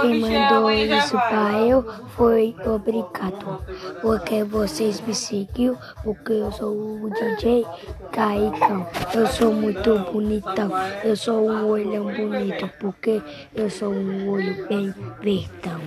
Quem mandou isso pra eu foi obrigado. Porque vocês me seguiu, porque eu sou o DJ Caicão. Eu sou muito bonitão. Eu sou um olhão bonito, porque eu sou um olho bem verdão.